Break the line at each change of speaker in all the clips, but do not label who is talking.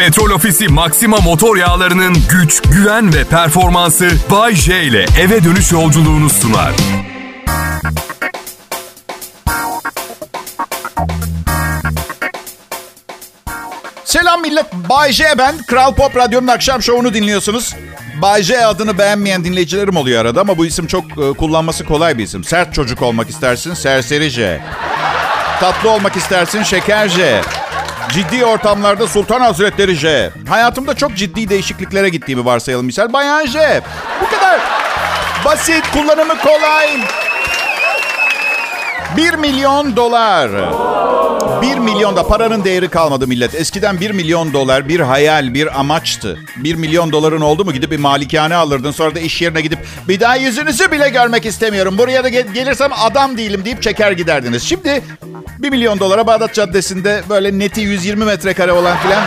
Petrol Ofisi Maxima motor yağlarının güç, güven ve performansı Bay J ile eve dönüş yolculuğunu sunar.
Selam millet. Bay J ben. Kral Pop Radyo'nun akşam şovunu dinliyorsunuz. Bay J adını beğenmeyen dinleyicilerim oluyor arada ama bu isim çok e, kullanması kolay bir isim. Sert çocuk olmak istersin, serseri J. Tatlı olmak istersin, şeker J. Ciddi ortamlarda Sultan Hazretleri J. Hayatımda çok ciddi değişikliklere gittiğimi varsayalım misal. Bayan J. Bu kadar. Basit, kullanımı kolay. 1 milyon dolar. 1 milyonda paranın değeri kalmadı millet. Eskiden 1 milyon dolar bir hayal, bir amaçtı. 1 milyon doların oldu mu gidip bir malikane alırdın. Sonra da iş yerine gidip bir daha yüzünüzü bile görmek istemiyorum. Buraya da gel- gelirsem adam değilim deyip çeker giderdiniz. Şimdi 1 milyon dolara Bağdat Caddesi'nde böyle neti 120 metrekare olan filan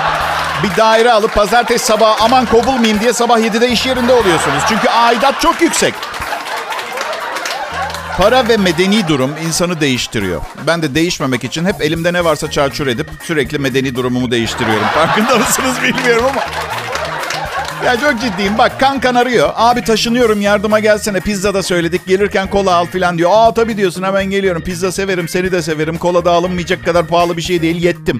bir daire alıp pazartesi sabah aman kovulmayayım diye sabah 7'de iş yerinde oluyorsunuz. Çünkü aidat çok yüksek. Para ve medeni durum insanı değiştiriyor. Ben de değişmemek için hep elimde ne varsa çarçur edip sürekli medeni durumumu değiştiriyorum. Farkında mısınız bilmiyorum ama. Ya çok ciddiyim. Bak kankan arıyor. Abi taşınıyorum yardıma gelsene. Pizza da söyledik. Gelirken kola al filan diyor. Aa tabii diyorsun hemen geliyorum. Pizza severim seni de severim. Kola da alınmayacak kadar pahalı bir şey değil. Yettim.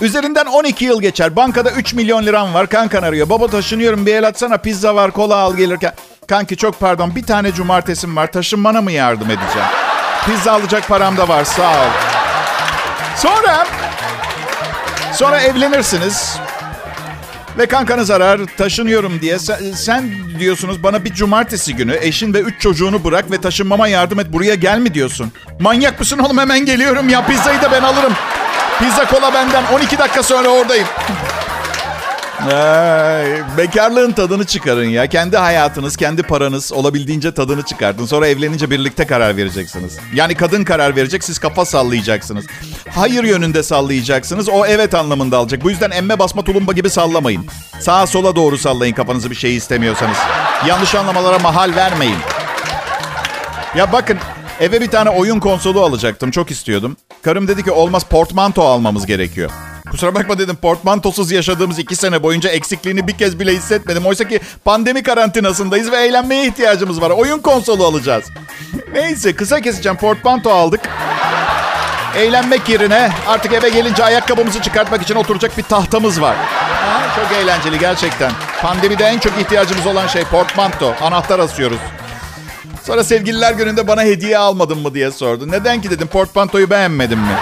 Üzerinden 12 yıl geçer. Bankada 3 milyon liram var. Kankan arıyor. Baba taşınıyorum bir el atsana. Pizza var kola al gelirken. Kanki çok pardon bir tane cumartesim var. Taşınmana mı yardım edeceğim? Pizza alacak param da var sağ ol. Sonra... Sonra evlenirsiniz. Ve kankanız arar taşınıyorum diye. Sen, sen diyorsunuz bana bir cumartesi günü eşin ve üç çocuğunu bırak ve taşınmama yardım et. Buraya gel mi diyorsun? Manyak mısın oğlum hemen geliyorum ya. Pizzayı da ben alırım. Pizza kola benden. 12 dakika sonra oradayım. Ay, bekarlığın tadını çıkarın ya. Kendi hayatınız, kendi paranız olabildiğince tadını çıkartın. Sonra evlenince birlikte karar vereceksiniz. Yani kadın karar verecek, siz kafa sallayacaksınız. Hayır yönünde sallayacaksınız, o evet anlamında alacak. Bu yüzden emme basma tulumba gibi sallamayın. Sağa sola doğru sallayın kafanızı bir şey istemiyorsanız. Yanlış anlamalara mahal vermeyin. Ya bakın eve bir tane oyun konsolu alacaktım. Çok istiyordum. Karım dedi ki olmaz portmanto almamız gerekiyor. Kusura bakma dedim portmantosuz yaşadığımız iki sene boyunca eksikliğini bir kez bile hissetmedim. Oysa ki pandemi karantinasındayız ve eğlenmeye ihtiyacımız var. Oyun konsolu alacağız. Neyse kısa keseceğim portmanto aldık. Eğlenmek yerine artık eve gelince ayakkabımızı çıkartmak için oturacak bir tahtamız var. Ha, çok eğlenceli gerçekten. Pandemide en çok ihtiyacımız olan şey portmanto. Anahtar asıyoruz. Sonra sevgililer gününde bana hediye almadın mı diye sordu. Neden ki dedim portmantoyu beğenmedin mi?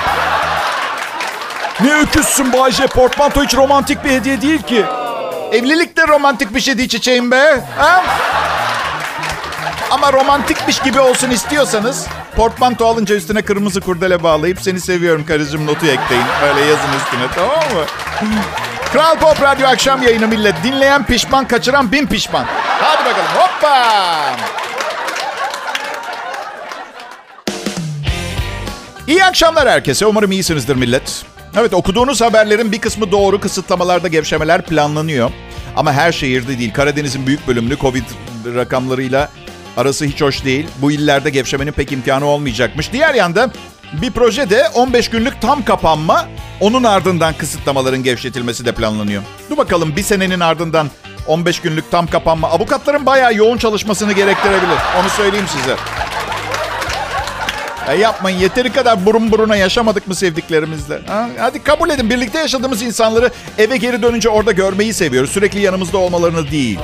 Ne öküzsün Bayce. Portmanto hiç romantik bir hediye değil ki. Evlilik de romantik bir şey değil çiçeğim be. Ha? Ama romantikmiş gibi olsun istiyorsanız portmanto alınca üstüne kırmızı kurdele bağlayıp seni seviyorum karıcığım notu ekleyin. Öyle yazın üstüne tamam mı? Kral Pop Radyo akşam yayını millet. Dinleyen pişman, kaçıran bin pişman. Hadi bakalım hoppa. İyi akşamlar herkese. Umarım iyisinizdir millet. Evet okuduğunuz haberlerin bir kısmı doğru. Kısıtlamalarda gevşemeler planlanıyor. Ama her şehirde değil. Karadeniz'in büyük bölümünü Covid rakamlarıyla arası hiç hoş değil. Bu illerde gevşemenin pek imkanı olmayacakmış. Diğer yanda bir projede 15 günlük tam kapanma, onun ardından kısıtlamaların gevşetilmesi de planlanıyor. Dur bakalım bir senenin ardından 15 günlük tam kapanma avukatların bayağı yoğun çalışmasını gerektirebilir. Onu söyleyeyim size. Ya yapmayın yeteri kadar burun buruna yaşamadık mı sevdiklerimizle? Ha? Hadi kabul edin birlikte yaşadığımız insanları eve geri dönünce orada görmeyi seviyoruz. Sürekli yanımızda olmalarını değil.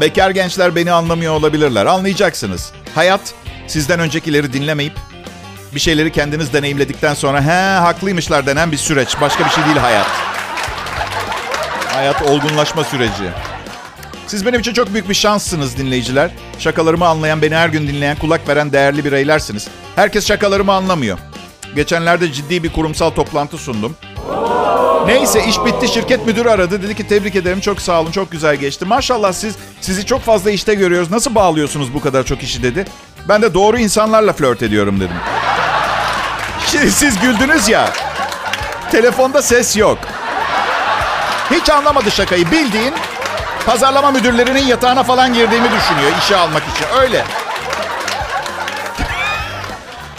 Bekar gençler beni anlamıyor olabilirler. Anlayacaksınız. Hayat sizden öncekileri dinlemeyip bir şeyleri kendiniz deneyimledikten sonra he haklıymışlar denen bir süreç. Başka bir şey değil hayat. Hayat olgunlaşma süreci. Siz benim için çok büyük bir şanssınız dinleyiciler. Şakalarımı anlayan, beni her gün dinleyen, kulak veren değerli bireylersiniz. Herkes şakalarımı anlamıyor. Geçenlerde ciddi bir kurumsal toplantı sundum. Neyse iş bitti şirket müdürü aradı. Dedi ki tebrik ederim çok sağ olun çok güzel geçti. Maşallah siz sizi çok fazla işte görüyoruz. Nasıl bağlıyorsunuz bu kadar çok işi dedi. Ben de doğru insanlarla flört ediyorum dedim. Şimdi siz güldünüz ya. Telefonda ses yok. Hiç anlamadı şakayı. Bildiğin pazarlama müdürlerinin yatağına falan girdiğimi düşünüyor işe almak için. Öyle.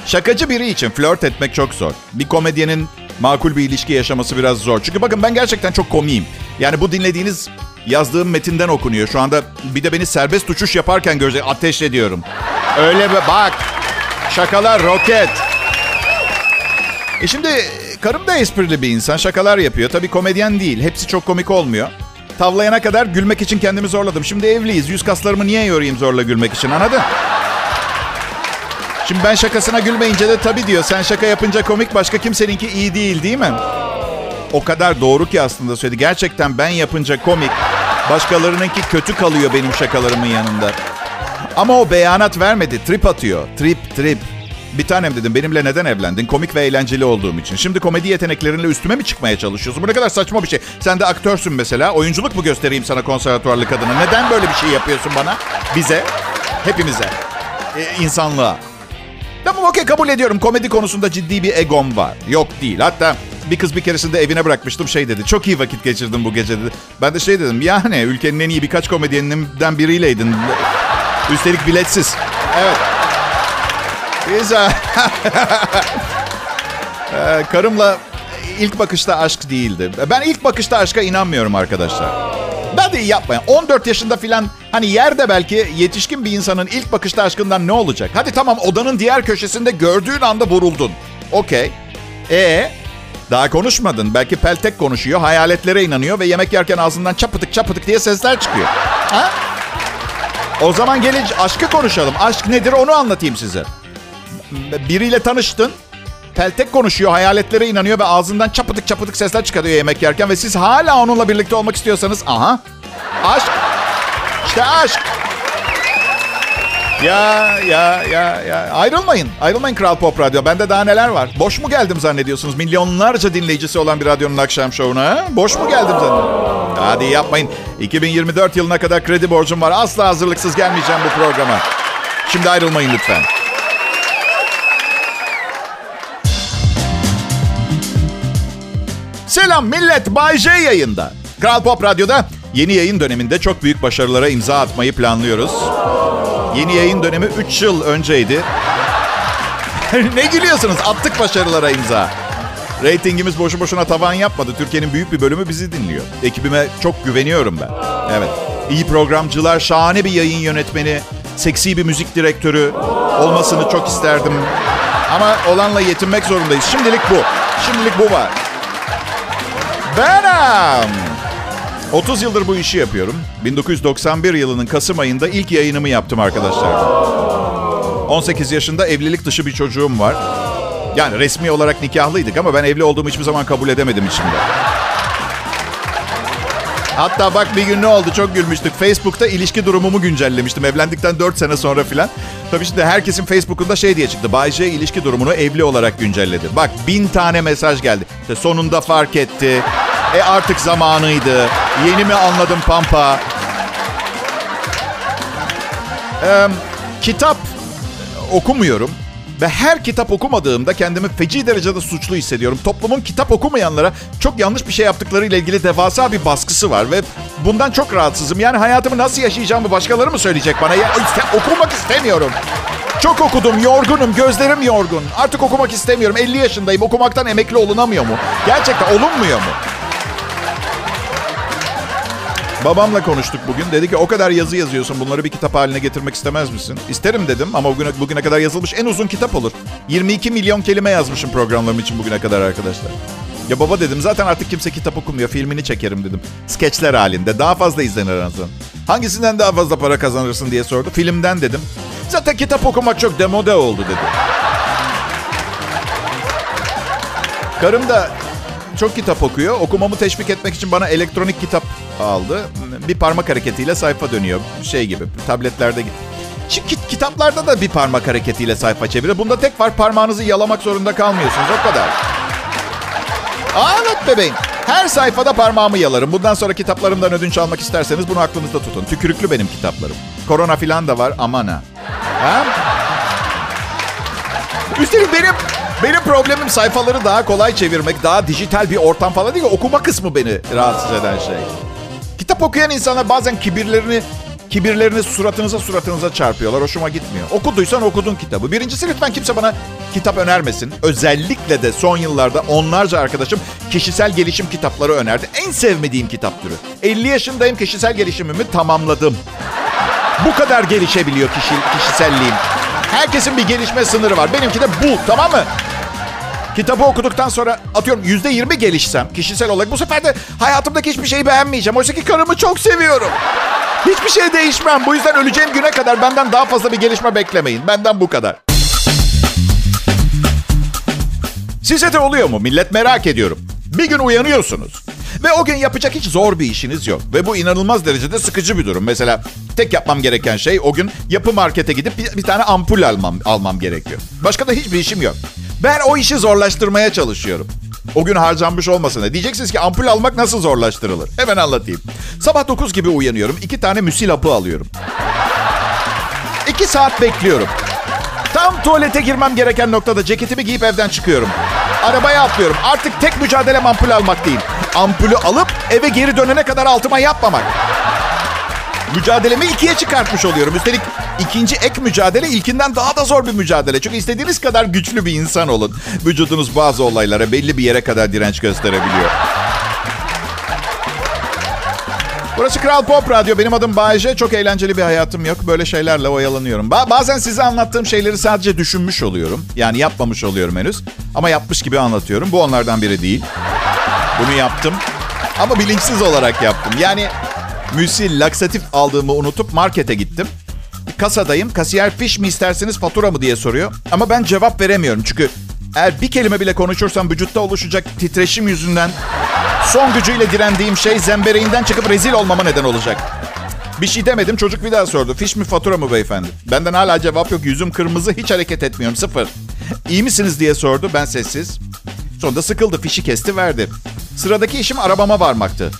Şakacı biri için flört etmek çok zor. Bir komedyenin makul bir ilişki yaşaması biraz zor. Çünkü bakın ben gerçekten çok komiyim. Yani bu dinlediğiniz yazdığım metinden okunuyor. Şu anda bir de beni serbest uçuş yaparken görecek. Ateş ediyorum. Öyle be bak. Şakalar roket. E şimdi karım da esprili bir insan. Şakalar yapıyor. Tabii komedyen değil. Hepsi çok komik olmuyor. Tavlayana kadar gülmek için kendimi zorladım. Şimdi evliyiz. Yüz kaslarımı niye yorayım zorla gülmek için anladın? Şimdi ben şakasına gülmeyince de tabii diyor. Sen şaka yapınca komik başka kimseninki iyi değil değil mi? O kadar doğru ki aslında söyledi. Gerçekten ben yapınca komik. Başkalarınınki kötü kalıyor benim şakalarımın yanında. Ama o beyanat vermedi. Trip atıyor. Trip trip. Bir tanem dedim benimle neden evlendin? Komik ve eğlenceli olduğum için. Şimdi komedi yeteneklerinle üstüme mi çıkmaya çalışıyorsun? Bu ne kadar saçma bir şey. Sen de aktörsün mesela. Oyunculuk mu göstereyim sana konservatuarlı kadına? Neden böyle bir şey yapıyorsun bana? Bize, hepimize, e, insanlığa. Tamam okey kabul ediyorum. Komedi konusunda ciddi bir egom var. Yok değil. Hatta bir kız bir keresinde evine bırakmıştım şey dedi. Çok iyi vakit geçirdim bu gece dedi. Ben de şey dedim. Yani ülkenin en iyi birkaç komedyeninden biriyleydin. Üstelik biletsiz. Evet. Güzel. Ee, karımla ilk bakışta aşk değildi. Ben ilk bakışta aşka inanmıyorum arkadaşlar. Ben de yapmayın. 14 yaşında filan hani yerde belki yetişkin bir insanın ilk bakışta aşkından ne olacak? Hadi tamam odanın diğer köşesinde gördüğün anda vuruldun. Okey. E daha konuşmadın. Belki peltek konuşuyor, hayaletlere inanıyor ve yemek yerken ağzından çapıtık çapıtık diye sesler çıkıyor. Ha? O zaman gelin aşkı konuşalım. Aşk nedir onu anlatayım size. Biriyle tanıştın. Peltek konuşuyor, hayaletlere inanıyor ve ağzından çapıtık çapıtık sesler çıkarıyor yemek yerken ve siz hala onunla birlikte olmak istiyorsanız aha. Aşk. İşte aşk. Ya ya ya ya ayrılmayın. Ayrılmayın Kral Pop Radyo. Bende daha neler var? Boş mu geldim zannediyorsunuz? Milyonlarca dinleyicisi olan bir radyonun akşam şovuna. Ha? Boş mu geldim zannediyorsunuz? Hadi yapmayın. 2024 yılına kadar kredi borcum var. Asla hazırlıksız gelmeyeceğim bu programa. Şimdi ayrılmayın lütfen. Selam millet. Bay J yayında. Kral Pop Radyo'da yeni yayın döneminde çok büyük başarılara imza atmayı planlıyoruz. Yeni yayın dönemi 3 yıl önceydi. ne gülüyorsunuz? Attık başarılara imza. Ratingimiz boşu boşuna tavan yapmadı. Türkiye'nin büyük bir bölümü bizi dinliyor. Ekibime çok güveniyorum ben. Evet. İyi programcılar, şahane bir yayın yönetmeni, seksi bir müzik direktörü olmasını çok isterdim. Ama olanla yetinmek zorundayız. Şimdilik bu. Şimdilik bu var. Benim. 30 yıldır bu işi yapıyorum. 1991 yılının Kasım ayında ilk yayınımı yaptım arkadaşlar. 18 yaşında evlilik dışı bir çocuğum var. Yani resmi olarak nikahlıydık ama ben evli olduğumu hiçbir zaman kabul edemedim içimde. Hatta bak bir gün ne oldu çok gülmüştük. Facebook'ta ilişki durumumu güncellemiştim evlendikten 4 sene sonra filan. Tabii şimdi herkesin Facebook'unda şey diye çıktı. Bay J ilişki durumunu evli olarak güncelledi. Bak bin tane mesaj geldi. İşte sonunda fark etti. E artık zamanıydı. Yeni mi anladım Pampa? Ee, kitap okumuyorum. Ve her kitap okumadığımda kendimi feci derecede suçlu hissediyorum. Toplumun kitap okumayanlara çok yanlış bir şey yaptıkları ile ilgili devasa bir baskısı var. Ve bundan çok rahatsızım. Yani hayatımı nasıl yaşayacağımı başkaları mı söyleyecek bana? Ya, iste, okumak istemiyorum. Çok okudum, yorgunum, gözlerim yorgun. Artık okumak istemiyorum. 50 yaşındayım. Okumaktan emekli olunamıyor mu? Gerçekten olunmuyor mu? Babamla konuştuk bugün. Dedi ki o kadar yazı yazıyorsun. Bunları bir kitap haline getirmek istemez misin? İsterim dedim ama bugüne, bugüne kadar yazılmış en uzun kitap olur. 22 milyon kelime yazmışım programlarım için bugüne kadar arkadaşlar. Ya baba dedim zaten artık kimse kitap okumuyor. Filmini çekerim dedim. Skeçler halinde. Daha fazla izlenir en. Hangisinden daha fazla para kazanırsın diye sordu. Filmden dedim. Zaten kitap okumak çok demode oldu dedi. Karım da çok kitap okuyor. Okumamı teşvik etmek için bana elektronik kitap aldı. Bir parmak hareketiyle sayfa dönüyor. Şey gibi tabletlerde gibi. Çünkü kitaplarda da bir parmak hareketiyle sayfa çeviriyor. Bunda tek var parmağınızı yalamak zorunda kalmıyorsunuz. O kadar. Aa, evet bebeğim. Her sayfada parmağımı yalarım. Bundan sonra kitaplarımdan ödünç almak isterseniz bunu aklınızda tutun. Tükürüklü benim kitaplarım. Korona filan da var aman ha? Üstelik benim benim problemim sayfaları daha kolay çevirmek, daha dijital bir ortam falan değil. Okuma kısmı beni rahatsız eden şey. Kitap okuyan insanlar bazen kibirlerini Kibirlerini suratınıza suratınıza çarpıyorlar. Hoşuma gitmiyor. Okuduysan okudun kitabı. Birincisi lütfen kimse bana kitap önermesin. Özellikle de son yıllarda onlarca arkadaşım kişisel gelişim kitapları önerdi. En sevmediğim kitap türü. 50 yaşındayım kişisel gelişimimi tamamladım. Bu kadar gelişebiliyor kişi, kişiselliğim. Herkesin bir gelişme sınırı var. Benimki de bu tamam mı? Kitabı okuduktan sonra atıyorum yüzde yirmi gelişsem kişisel olarak bu sefer de hayatımdaki hiçbir şeyi beğenmeyeceğim. Oysa ki karımı çok seviyorum. Hiçbir şey değişmem. Bu yüzden öleceğim güne kadar benden daha fazla bir gelişme beklemeyin. Benden bu kadar. Size de oluyor mu? Millet merak ediyorum. Bir gün uyanıyorsunuz. Ve o gün yapacak hiç zor bir işiniz yok. Ve bu inanılmaz derecede sıkıcı bir durum. Mesela tek yapmam gereken şey o gün yapı markete gidip bir, bir tane ampul almam, almam gerekiyor. Başka da hiçbir işim yok. Ben o işi zorlaştırmaya çalışıyorum. O gün harcanmış olmasın da. Diyeceksiniz ki ampul almak nasıl zorlaştırılır? Hemen anlatayım. Sabah 9 gibi uyanıyorum. iki tane müsil hapı alıyorum. İki saat bekliyorum. Tam tuvalete girmem gereken noktada ceketimi giyip evden çıkıyorum. Arabaya atlıyorum. Artık tek mücadelem ampul almak değil. Ampulü alıp eve geri dönene kadar altıma yapmamak. Mücadelemi ikiye çıkartmış oluyorum. Üstelik ikinci ek mücadele ilkinden daha da zor bir mücadele. Çünkü istediğiniz kadar güçlü bir insan olun. Vücudunuz bazı olaylara belli bir yere kadar direnç gösterebiliyor. Burası Kral Pop Radyo. Benim adım Bayece. Çok eğlenceli bir hayatım yok. Böyle şeylerle oyalanıyorum. Ba- bazen size anlattığım şeyleri sadece düşünmüş oluyorum. Yani yapmamış oluyorum henüz. Ama yapmış gibi anlatıyorum. Bu onlardan biri değil. Bunu yaptım. Ama bilinçsiz olarak yaptım. Yani müsil, laksatif aldığımı unutup markete gittim. Kasadayım. Kasiyer fiş mi isterseniz fatura mı diye soruyor. Ama ben cevap veremiyorum. Çünkü eğer bir kelime bile konuşursam vücutta oluşacak titreşim yüzünden son gücüyle direndiğim şey zembereğinden çıkıp rezil olmama neden olacak. Bir şey demedim. Çocuk bir daha sordu. Fiş mi fatura mı beyefendi? Benden hala cevap yok. Yüzüm kırmızı. Hiç hareket etmiyorum. Sıfır. İyi misiniz diye sordu. Ben sessiz. Sonunda sıkıldı. Fişi kesti verdi. Sıradaki işim arabama varmaktı.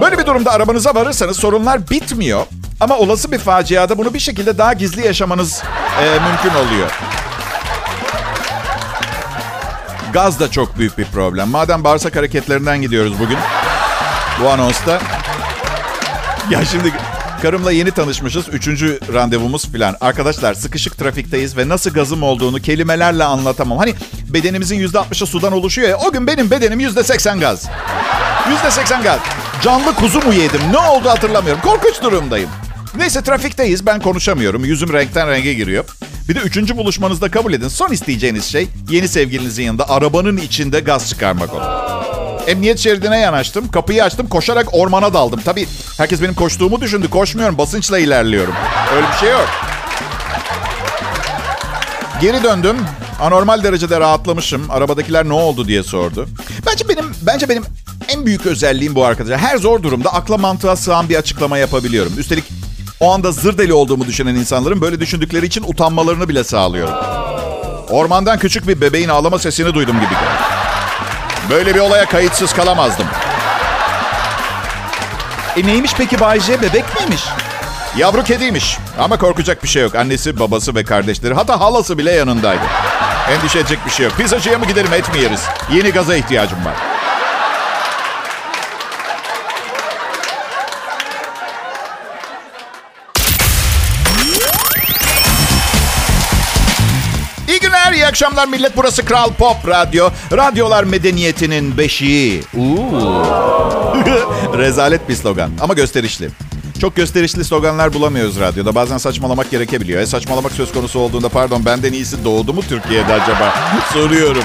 Böyle bir durumda arabanıza varırsanız sorunlar bitmiyor. Ama olası bir faciada bunu bir şekilde daha gizli yaşamanız e, mümkün oluyor. Gaz da çok büyük bir problem. Madem bağırsak hareketlerinden gidiyoruz bugün. Bu anonsta. Ya şimdi karımla yeni tanışmışız. Üçüncü randevumuz falan. Arkadaşlar sıkışık trafikteyiz ve nasıl gazım olduğunu kelimelerle anlatamam. Hani bedenimizin yüzde altmışı sudan oluşuyor ya. O gün benim bedenim yüzde seksen gaz. Yüzde seksen gaz. Canlı kuzu mu yedim? Ne oldu hatırlamıyorum. Korkunç durumdayım. Neyse trafikteyiz. Ben konuşamıyorum. Yüzüm renkten renge giriyor. Bir de üçüncü buluşmanızda kabul edin. Son isteyeceğiniz şey yeni sevgilinizin yanında arabanın içinde gaz çıkarmak olur. Emniyet şeridine yanaştım. Kapıyı açtım. Koşarak ormana daldım. Tabii herkes benim koştuğumu düşündü. Koşmuyorum. Basınçla ilerliyorum. Öyle bir şey yok. Geri döndüm. Anormal derecede rahatlamışım. Arabadakiler ne oldu diye sordu. Bence benim bence benim en büyük özelliğim bu arkadaşlar. Her zor durumda akla mantığa sığan bir açıklama yapabiliyorum. Üstelik o anda zır deli olduğumu düşünen insanların böyle düşündükleri için utanmalarını bile sağlıyorum. Ormandan küçük bir bebeğin ağlama sesini duydum gibi. Böyle bir olaya kayıtsız kalamazdım. E neymiş peki Bayce? Bebek miymiş? Yavru kediymiş. Ama korkacak bir şey yok. Annesi, babası ve kardeşleri hatta halası bile yanındaydı. Endişe edecek bir şey yok. Pizzacıya mı gidelim et mi yeriz? Yeni gaza ihtiyacım var. Akşamlar millet. Burası Kral Pop Radyo. Radyolar medeniyetinin beşiği. Rezalet bir slogan ama gösterişli. Çok gösterişli sloganlar bulamıyoruz radyoda. Bazen saçmalamak gerekebiliyor. E saçmalamak söz konusu olduğunda pardon benden iyisi doğdu mu Türkiye'de acaba? Soruyorum.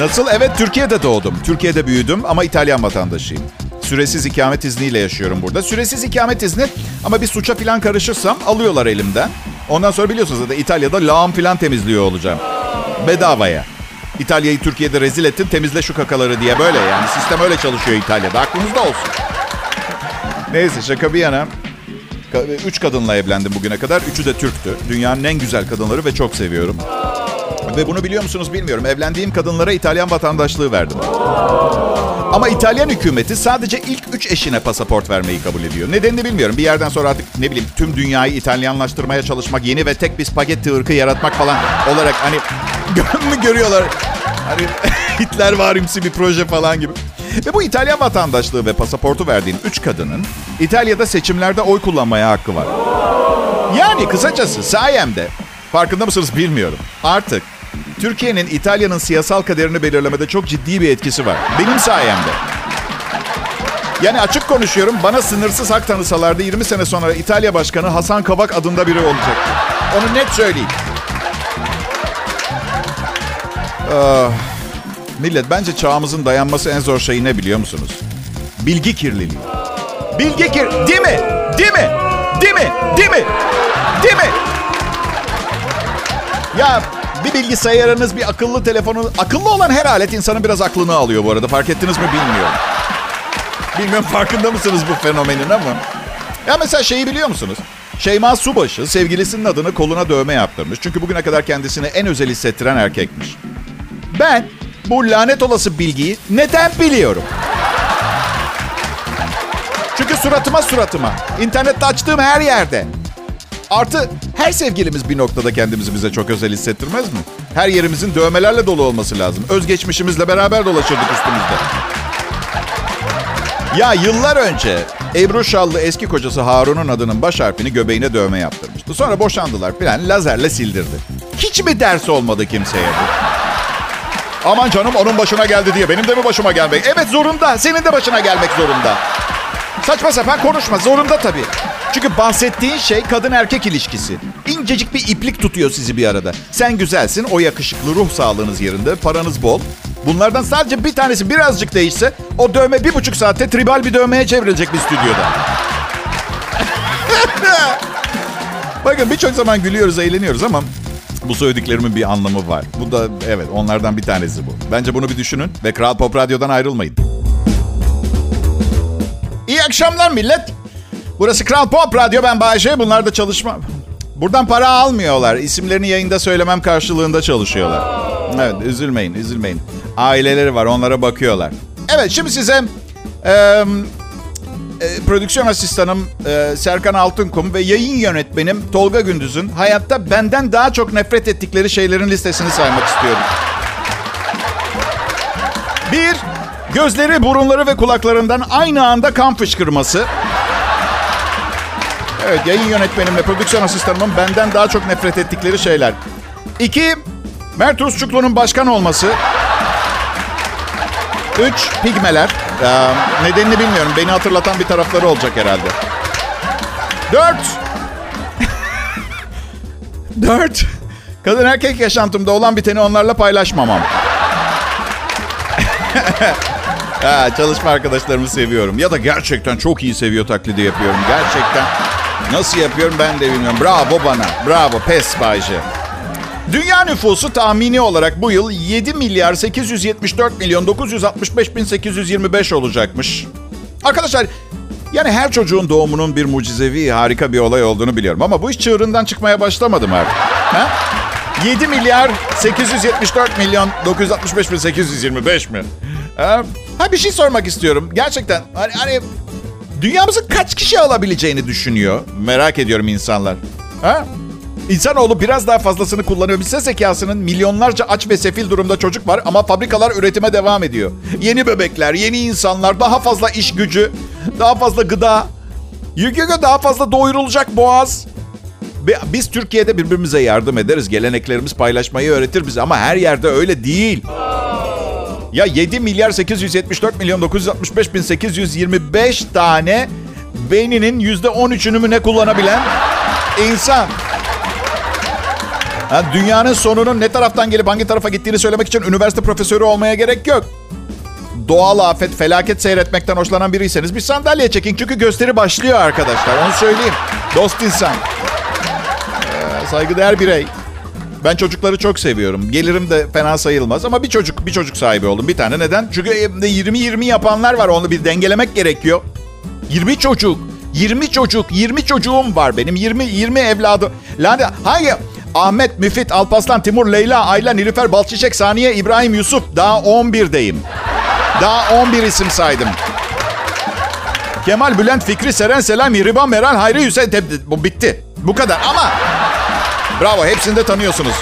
Nasıl? Evet Türkiye'de doğdum. Türkiye'de büyüdüm ama İtalyan vatandaşıyım. Süresiz ikamet izniyle yaşıyorum burada. Süresiz ikamet izni ama bir suça falan karışırsam alıyorlar elimden. Ondan sonra biliyorsunuz zaten İtalya'da lağım falan temizliyor olacağım. Bedavaya. İtalya'yı Türkiye'de rezil ettin temizle şu kakaları diye böyle yani. Sistem öyle çalışıyor İtalya'da. Aklınızda olsun. Neyse şaka bir yana. Üç kadınla evlendim bugüne kadar. Üçü de Türktü. Dünyanın en güzel kadınları ve çok seviyorum. Ve bunu biliyor musunuz bilmiyorum. Evlendiğim kadınlara İtalyan vatandaşlığı verdim. Ama İtalyan hükümeti sadece ilk üç eşine pasaport vermeyi kabul ediyor. Nedenini bilmiyorum. Bir yerden sonra artık ne bileyim tüm dünyayı İtalyanlaştırmaya çalışmak, yeni ve tek bir spagetti ırkı yaratmak falan olarak hani mü görüyorlar? Hani Hitler varimsi bir proje falan gibi. Ve bu İtalyan vatandaşlığı ve pasaportu verdiğin üç kadının İtalya'da seçimlerde oy kullanmaya hakkı var. Yani kısacası sayemde farkında mısınız bilmiyorum. Artık Türkiye'nin İtalya'nın siyasal kaderini belirlemede çok ciddi bir etkisi var. Benim sayemde. Yani açık konuşuyorum bana sınırsız hak tanısalardı 20 sene sonra İtalya Başkanı Hasan Kavak adında biri olacaktı. Onu net söyleyeyim. Ah, millet bence çağımızın dayanması en zor şeyi ne biliyor musunuz? Bilgi kirliliği. Bilgi kir... Değil mi? Değil mi? Değil mi? Değil mi? Değil mi? Ya bir bilgisayarınız, bir akıllı telefonu... Akıllı olan her alet insanın biraz aklını alıyor bu arada. Fark ettiniz mi bilmiyorum. Bilmiyorum farkında mısınız bu fenomenin ama. Ya mesela şeyi biliyor musunuz? Şeyma Subaşı sevgilisinin adını koluna dövme yaptırmış. Çünkü bugüne kadar kendisini en özel hissettiren erkekmiş. Ben bu lanet olası bilgiyi neden biliyorum? Çünkü suratıma suratıma. İnternette açtığım her yerde. Artı her sevgilimiz bir noktada kendimizi bize çok özel hissettirmez mi? Her yerimizin dövmelerle dolu olması lazım. Özgeçmişimizle beraber dolaşırdık üstümüzde. Ya yıllar önce Ebru Şallı eski kocası Harun'un adının baş harfini göbeğine dövme yaptırmıştı. Sonra boşandılar filan lazerle sildirdi. Hiç mi ders olmadı kimseye bu? Aman canım onun başına geldi diye benim de mi başıma gelmek? Evet zorunda. Senin de başına gelmek zorunda. Saçma sapan konuşma. Zorunda tabii. Çünkü bahsettiğin şey kadın erkek ilişkisi. İncecik bir iplik tutuyor sizi bir arada. Sen güzelsin, o yakışıklı, ruh sağlığınız yerinde, paranız bol. Bunlardan sadece bir tanesi birazcık değişse o dövme bir buçuk saatte tribal bir dövmeye çevrilecek bir stüdyoda. Bakın birçok zaman gülüyoruz, eğleniyoruz ama bu söylediklerimin bir anlamı var. Bu da evet onlardan bir tanesi bu. Bence bunu bir düşünün ve Kral Pop Radyo'dan ayrılmayın. İyi akşamlar millet. Burası Kral Pop Radyo ben Bayece. Bunlar da çalışma. Buradan para almıyorlar. İsimlerini yayında söylemem karşılığında çalışıyorlar. Evet üzülmeyin üzülmeyin. Aileleri var onlara bakıyorlar. Evet şimdi size e, prodüksiyon asistanım e, Serkan Altınkum ve yayın yönetmenim Tolga Gündüz'ün hayatta benden daha çok nefret ettikleri şeylerin listesini saymak istiyorum. Bir, gözleri, burunları ve kulaklarından aynı anda kan fışkırması. Evet, yayın yönetmenim ve prodüksiyon asistanımın benden daha çok nefret ettikleri şeyler. İki, Mert Rusçuklu'nun başkan olması. Üç, pigmeler. Ee, nedenini bilmiyorum. Beni hatırlatan bir tarafları olacak herhalde. Dört. Dört. Kadın erkek yaşantımda olan biteni onlarla paylaşmamam. ha, çalışma arkadaşlarımı seviyorum. Ya da gerçekten çok iyi seviyor taklidi yapıyorum. Gerçekten. Nasıl yapıyorum ben de bilmiyorum. Bravo bana. Bravo. Pes Bayce. Dünya nüfusu tahmini olarak bu yıl 7 milyar 874 milyon 965 bin 825 olacakmış. Arkadaşlar yani her çocuğun doğumunun bir mucizevi harika bir olay olduğunu biliyorum. Ama bu iş çığırından çıkmaya başlamadım artık. Ha? 7 milyar 874 milyon 965 bin 825 mi? Ha, bir şey sormak istiyorum. Gerçekten hani, hani dünyamızın kaç kişi alabileceğini düşünüyor. Merak ediyorum insanlar. Ha? İnsanoğlu biraz daha fazlasını kullanıyor. Bilse zekasının milyonlarca aç ve sefil durumda çocuk var ama fabrikalar üretime devam ediyor. Yeni bebekler, yeni insanlar, daha fazla iş gücü, daha fazla gıda, yükü daha fazla doyurulacak boğaz. Biz Türkiye'de birbirimize yardım ederiz. Geleneklerimiz paylaşmayı öğretir bize ama her yerde öyle değil. Ya 7 milyar 874 milyon 965 bin 825 tane beyninin %13'ünü mü ne kullanabilen insan. Ha, dünyanın sonunun ne taraftan gelip hangi tarafa gittiğini söylemek için üniversite profesörü olmaya gerek yok. Doğal afet, felaket seyretmekten hoşlanan biriyseniz bir sandalye çekin. Çünkü gösteri başlıyor arkadaşlar. Onu söyleyeyim. Dost insan. Ee, saygıdeğer birey. Ben çocukları çok seviyorum. Gelirim de fena sayılmaz ama bir çocuk bir çocuk sahibi oldum. Bir tane neden? Çünkü 20-20 yapanlar var. Onu bir dengelemek gerekiyor. 20 çocuk. 20 çocuk. 20 çocuğum var benim. 20 20 evladım. Lanet hangi Ahmet, Müfit, Alpaslan, Timur, Leyla, Ayla, Nilüfer, Balçiçek, Saniye, İbrahim, Yusuf. Daha 11'deyim. Daha 11 isim saydım. Kemal, Bülent, Fikri, Seren, Selami, Riba, Meral, Hayri, Hüseyin. Bu bitti. Bu kadar ama... Bravo hepsini de tanıyorsunuz.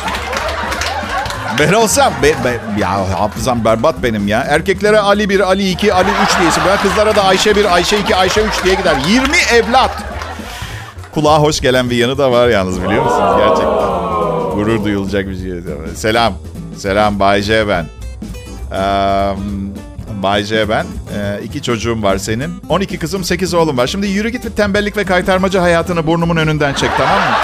Ben olsam, be, be, ya hafızam berbat benim ya. Erkeklere Ali 1, Ali 2, Ali 3 diye isim. Kızlara da Ayşe 1, Ayşe 2, Ayşe 3 diye gider. 20 evlat. Kulağa hoş gelen bir yanı da var yalnız biliyor musunuz? Gerçekten. Gurur duyulacak bir şey. Selam. Selam Bay J ben. Ee, Bay J ben. Ee, iki çocuğum var senin. 12 kızım 8 oğlum var. Şimdi yürü git ve tembellik ve kaytarmacı hayatını burnumun önünden çek tamam mı?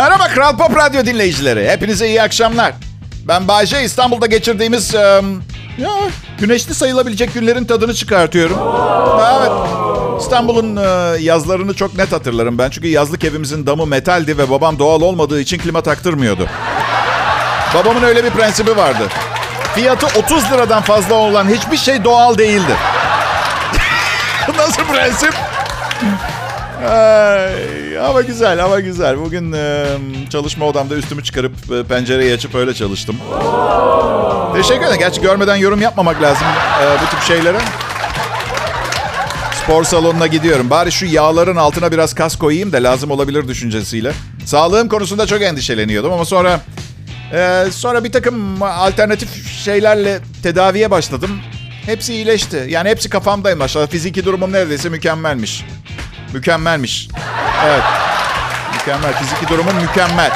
Merhaba Kral Pop Radyo dinleyicileri. Hepinize iyi akşamlar. Ben Bayce. İstanbul'da geçirdiğimiz e, ya, güneşli sayılabilecek günlerin tadını çıkartıyorum. Evet. İstanbul'un e, yazlarını çok net hatırlarım ben. Çünkü yazlık evimizin damı metaldi ve babam doğal olmadığı için klima taktırmıyordu. Babamın öyle bir prensibi vardı. Fiyatı 30 liradan fazla olan hiçbir şey doğal değildi. Nasıl prensip? Ay, ama güzel, ama güzel. Bugün e, çalışma odamda üstümü çıkarıp e, pencereyi açıp öyle çalıştım. Teşekkür ederim. Gerçi görmeden yorum yapmamak lazım e, bu tip şeylere. Spor salonuna gidiyorum. Bari şu yağların altına biraz kas koyayım da lazım olabilir düşüncesiyle. Sağlığım konusunda çok endişeleniyordum ama sonra e, sonra bir takım alternatif şeylerle tedaviye başladım. Hepsi iyileşti. Yani hepsi kafamdayım aşağıda. Fiziki durumum neredeyse mükemmelmiş. Mükemmelmiş. Evet. Mükemmel. Fiziki durumum mükemmel.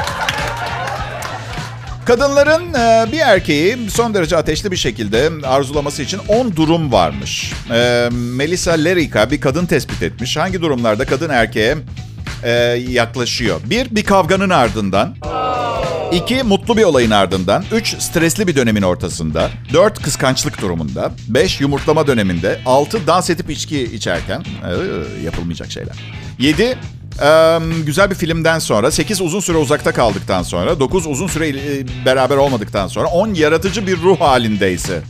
Kadınların e, bir erkeği son derece ateşli bir şekilde arzulaması için 10 durum varmış. E, Melissa Lerica bir kadın tespit etmiş. Hangi durumlarda kadın erkeğe e, yaklaşıyor? Bir, bir kavganın ardından. İki, mutlu bir olayın ardından. Üç, stresli bir dönemin ortasında. Dört, kıskançlık durumunda. Beş, yumurtlama döneminde. Altı, dans edip içki içerken. Ee, yapılmayacak şeyler. Yedi, ee, güzel bir filmden sonra. Sekiz, uzun süre uzakta kaldıktan sonra. Dokuz, uzun süre e, beraber olmadıktan sonra. On, yaratıcı bir ruh halindeyse.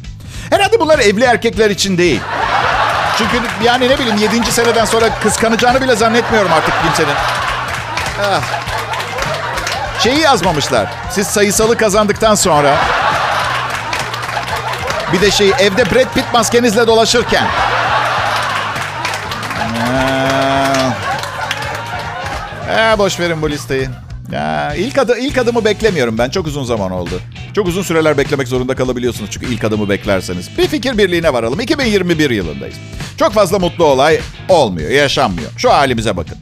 Herhalde bunlar evli erkekler için değil. Çünkü yani ne bileyim yedinci seneden sonra kıskanacağını bile zannetmiyorum artık kimsenin. Ah. Şeyi yazmamışlar. Siz sayısalı kazandıktan sonra bir de şey evde Brad Pitt maskenizle dolaşırken. Ee, ee, boş verin bu listeyi. Ya, ilk, adı, ilk adımı beklemiyorum ben. Çok uzun zaman oldu. Çok uzun süreler beklemek zorunda kalabiliyorsunuz çünkü ilk adımı beklerseniz. Bir fikir birliğine varalım. 2021 yılındayız. Çok fazla mutlu olay olmuyor, yaşanmıyor. Şu halimize bakın.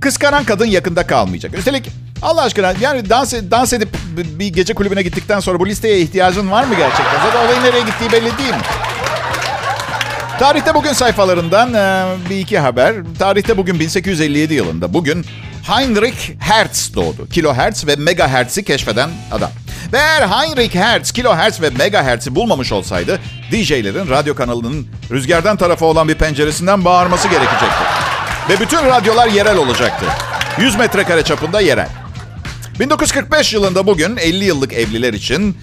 Kıskanan kadın yakında kalmayacak. Üstelik Allah aşkına yani dans, dans edip bir gece kulübüne gittikten sonra bu listeye ihtiyacın var mı gerçekten? Zaten olayın nereye gittiği belli değil mi? Tarihte bugün sayfalarından bir iki haber. Tarihte bugün 1857 yılında bugün Heinrich Hertz doğdu. Kilohertz ve megahertz'i keşfeden adam. Ve eğer Heinrich Hertz, kilohertz ve megahertz'i bulmamış olsaydı DJ'lerin radyo kanalının rüzgardan tarafı olan bir penceresinden bağırması gerekecekti. Ve bütün radyolar yerel olacaktı. 100 metrekare çapında yerel. 1945 yılında bugün 50 yıllık evliler için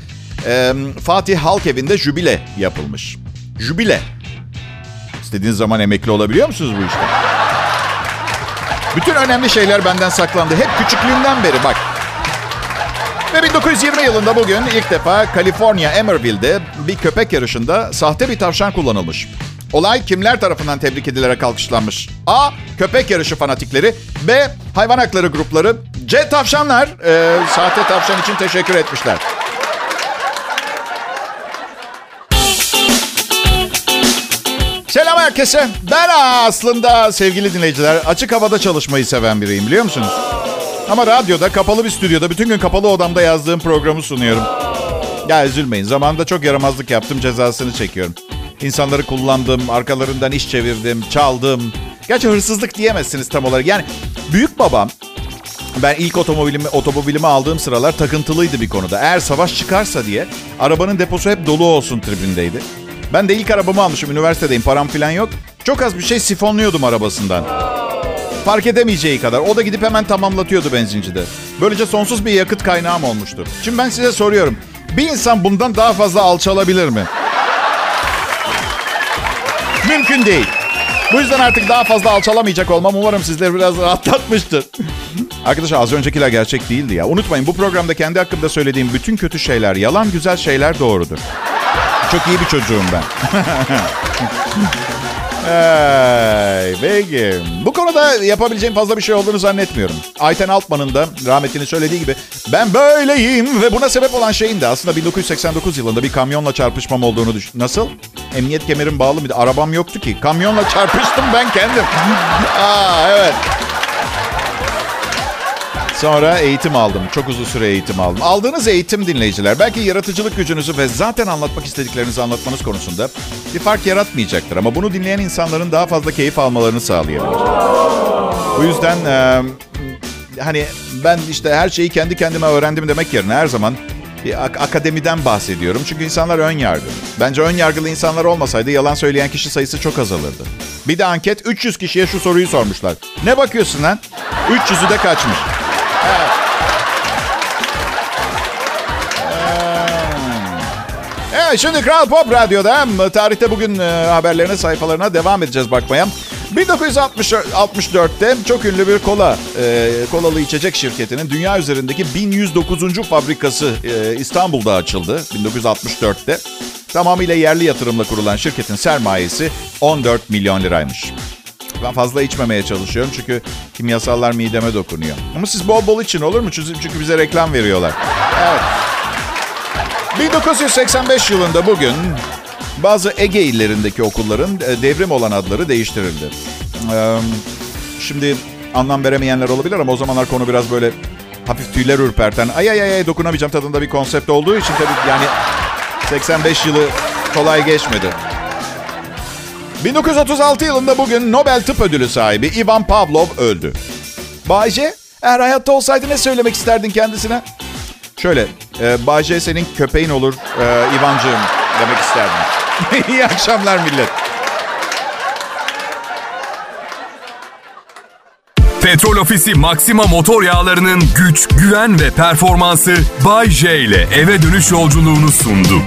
e, Fatih Halk Evi'nde jübile yapılmış. Jübile. İstediğiniz zaman emekli olabiliyor musunuz bu işten? Bütün önemli şeyler benden saklandı. Hep küçüklüğümden beri bak. Ve 1920 yılında bugün ilk defa Kaliforniya Emeryville'de bir köpek yarışında sahte bir tavşan kullanılmış. Olay kimler tarafından tebrik edilerek alkışlanmış? A. Köpek yarışı fanatikleri. B. Hayvan hakları grupları. C. Tavşanlar. Ee, sahte tavşan için teşekkür etmişler. Selam herkese. Ben aslında sevgili dinleyiciler açık havada çalışmayı seven biriyim biliyor musunuz? Ama radyoda kapalı bir stüdyoda bütün gün kapalı odamda yazdığım programı sunuyorum. Ya üzülmeyin zamanında çok yaramazlık yaptım cezasını çekiyorum. İnsanları kullandım, arkalarından iş çevirdim, çaldım. Gerçi hırsızlık diyemezsiniz tam olarak. Yani büyük babam ben ilk otomobilimi, otomobilimi aldığım sıralar takıntılıydı bir konuda. Eğer savaş çıkarsa diye arabanın deposu hep dolu olsun tribündeydi. Ben de ilk arabamı almışım. Üniversitedeyim. Param falan yok. Çok az bir şey sifonluyordum arabasından. Fark edemeyeceği kadar. O da gidip hemen tamamlatıyordu benzincide. Böylece sonsuz bir yakıt kaynağım olmuştu. Şimdi ben size soruyorum. Bir insan bundan daha fazla alçalabilir mi? Mümkün değil. Bu yüzden artık daha fazla alçalamayacak olmam umarım sizleri biraz rahatlatmıştır. Arkadaşlar az öncekiler gerçek değildi ya. Unutmayın bu programda kendi hakkımda söylediğim bütün kötü şeyler yalan, güzel şeyler doğrudur. Çok iyi bir çocuğum ben. Ay, peki. Bu konuda yapabileceğim fazla bir şey olduğunu zannetmiyorum. Ayten Altman'ın da rahmetinin söylediği gibi ben böyleyim ve buna sebep olan şeyin de aslında 1989 yılında bir kamyonla çarpışmam olduğunu düşün. Nasıl? Emniyet kemerim bağlı mıydı? Arabam yoktu ki. Kamyonla çarpıştım ben kendim. Aa, evet. Sonra eğitim aldım. Çok uzun süre eğitim aldım. Aldığınız eğitim dinleyiciler belki yaratıcılık gücünüzü ve zaten anlatmak istediklerinizi anlatmanız konusunda bir fark yaratmayacaktır. Ama bunu dinleyen insanların daha fazla keyif almalarını sağlayabilir. Bu yüzden e, hani ben işte her şeyi kendi kendime öğrendim demek yerine her zaman bir ak- akademiden bahsediyorum. Çünkü insanlar ön yargılı. Bence ön yargılı insanlar olmasaydı yalan söyleyen kişi sayısı çok azalırdı. Bir de anket 300 kişiye şu soruyu sormuşlar. Ne bakıyorsun lan? 300'ü de kaçmış. Evet. Şimdi Kral Pop Radyo'da tarihte bugün e, haberlerine sayfalarına devam edeceğiz bakmaya. 1964'te çok ünlü bir kola, e, kolalı içecek şirketinin dünya üzerindeki 1109. fabrikası e, İstanbul'da açıldı 1964'te. Tamamıyla yerli yatırımla kurulan şirketin sermayesi 14 milyon liraymış. Ben fazla içmemeye çalışıyorum çünkü kimyasallar mideme dokunuyor. Ama siz bol bol için olur mu? Çünkü bize reklam veriyorlar. Evet. 1985 yılında bugün bazı Ege illerindeki okulların e, devrim olan adları değiştirildi. Şimdi anlam veremeyenler olabilir ama o zamanlar konu biraz böyle hafif tüyler ürperten ay ay ay dokunamayacağım tadında bir konsept olduğu için tabii yani 85 yılı kolay geçmedi. 1936 yılında bugün Nobel Tıp Ödülü sahibi Ivan Pavlov öldü. Bayce, eğer hayatta olsaydı ne söylemek isterdin kendisine? Şöyle, e, Bayce senin köpeğin olur e, Ivancığım demek isterdim. İyi akşamlar millet.
Petrol Ofisi Maxima motor yağlarının güç, güven ve performansı Bay J ile eve dönüş yolculuğunu sundu.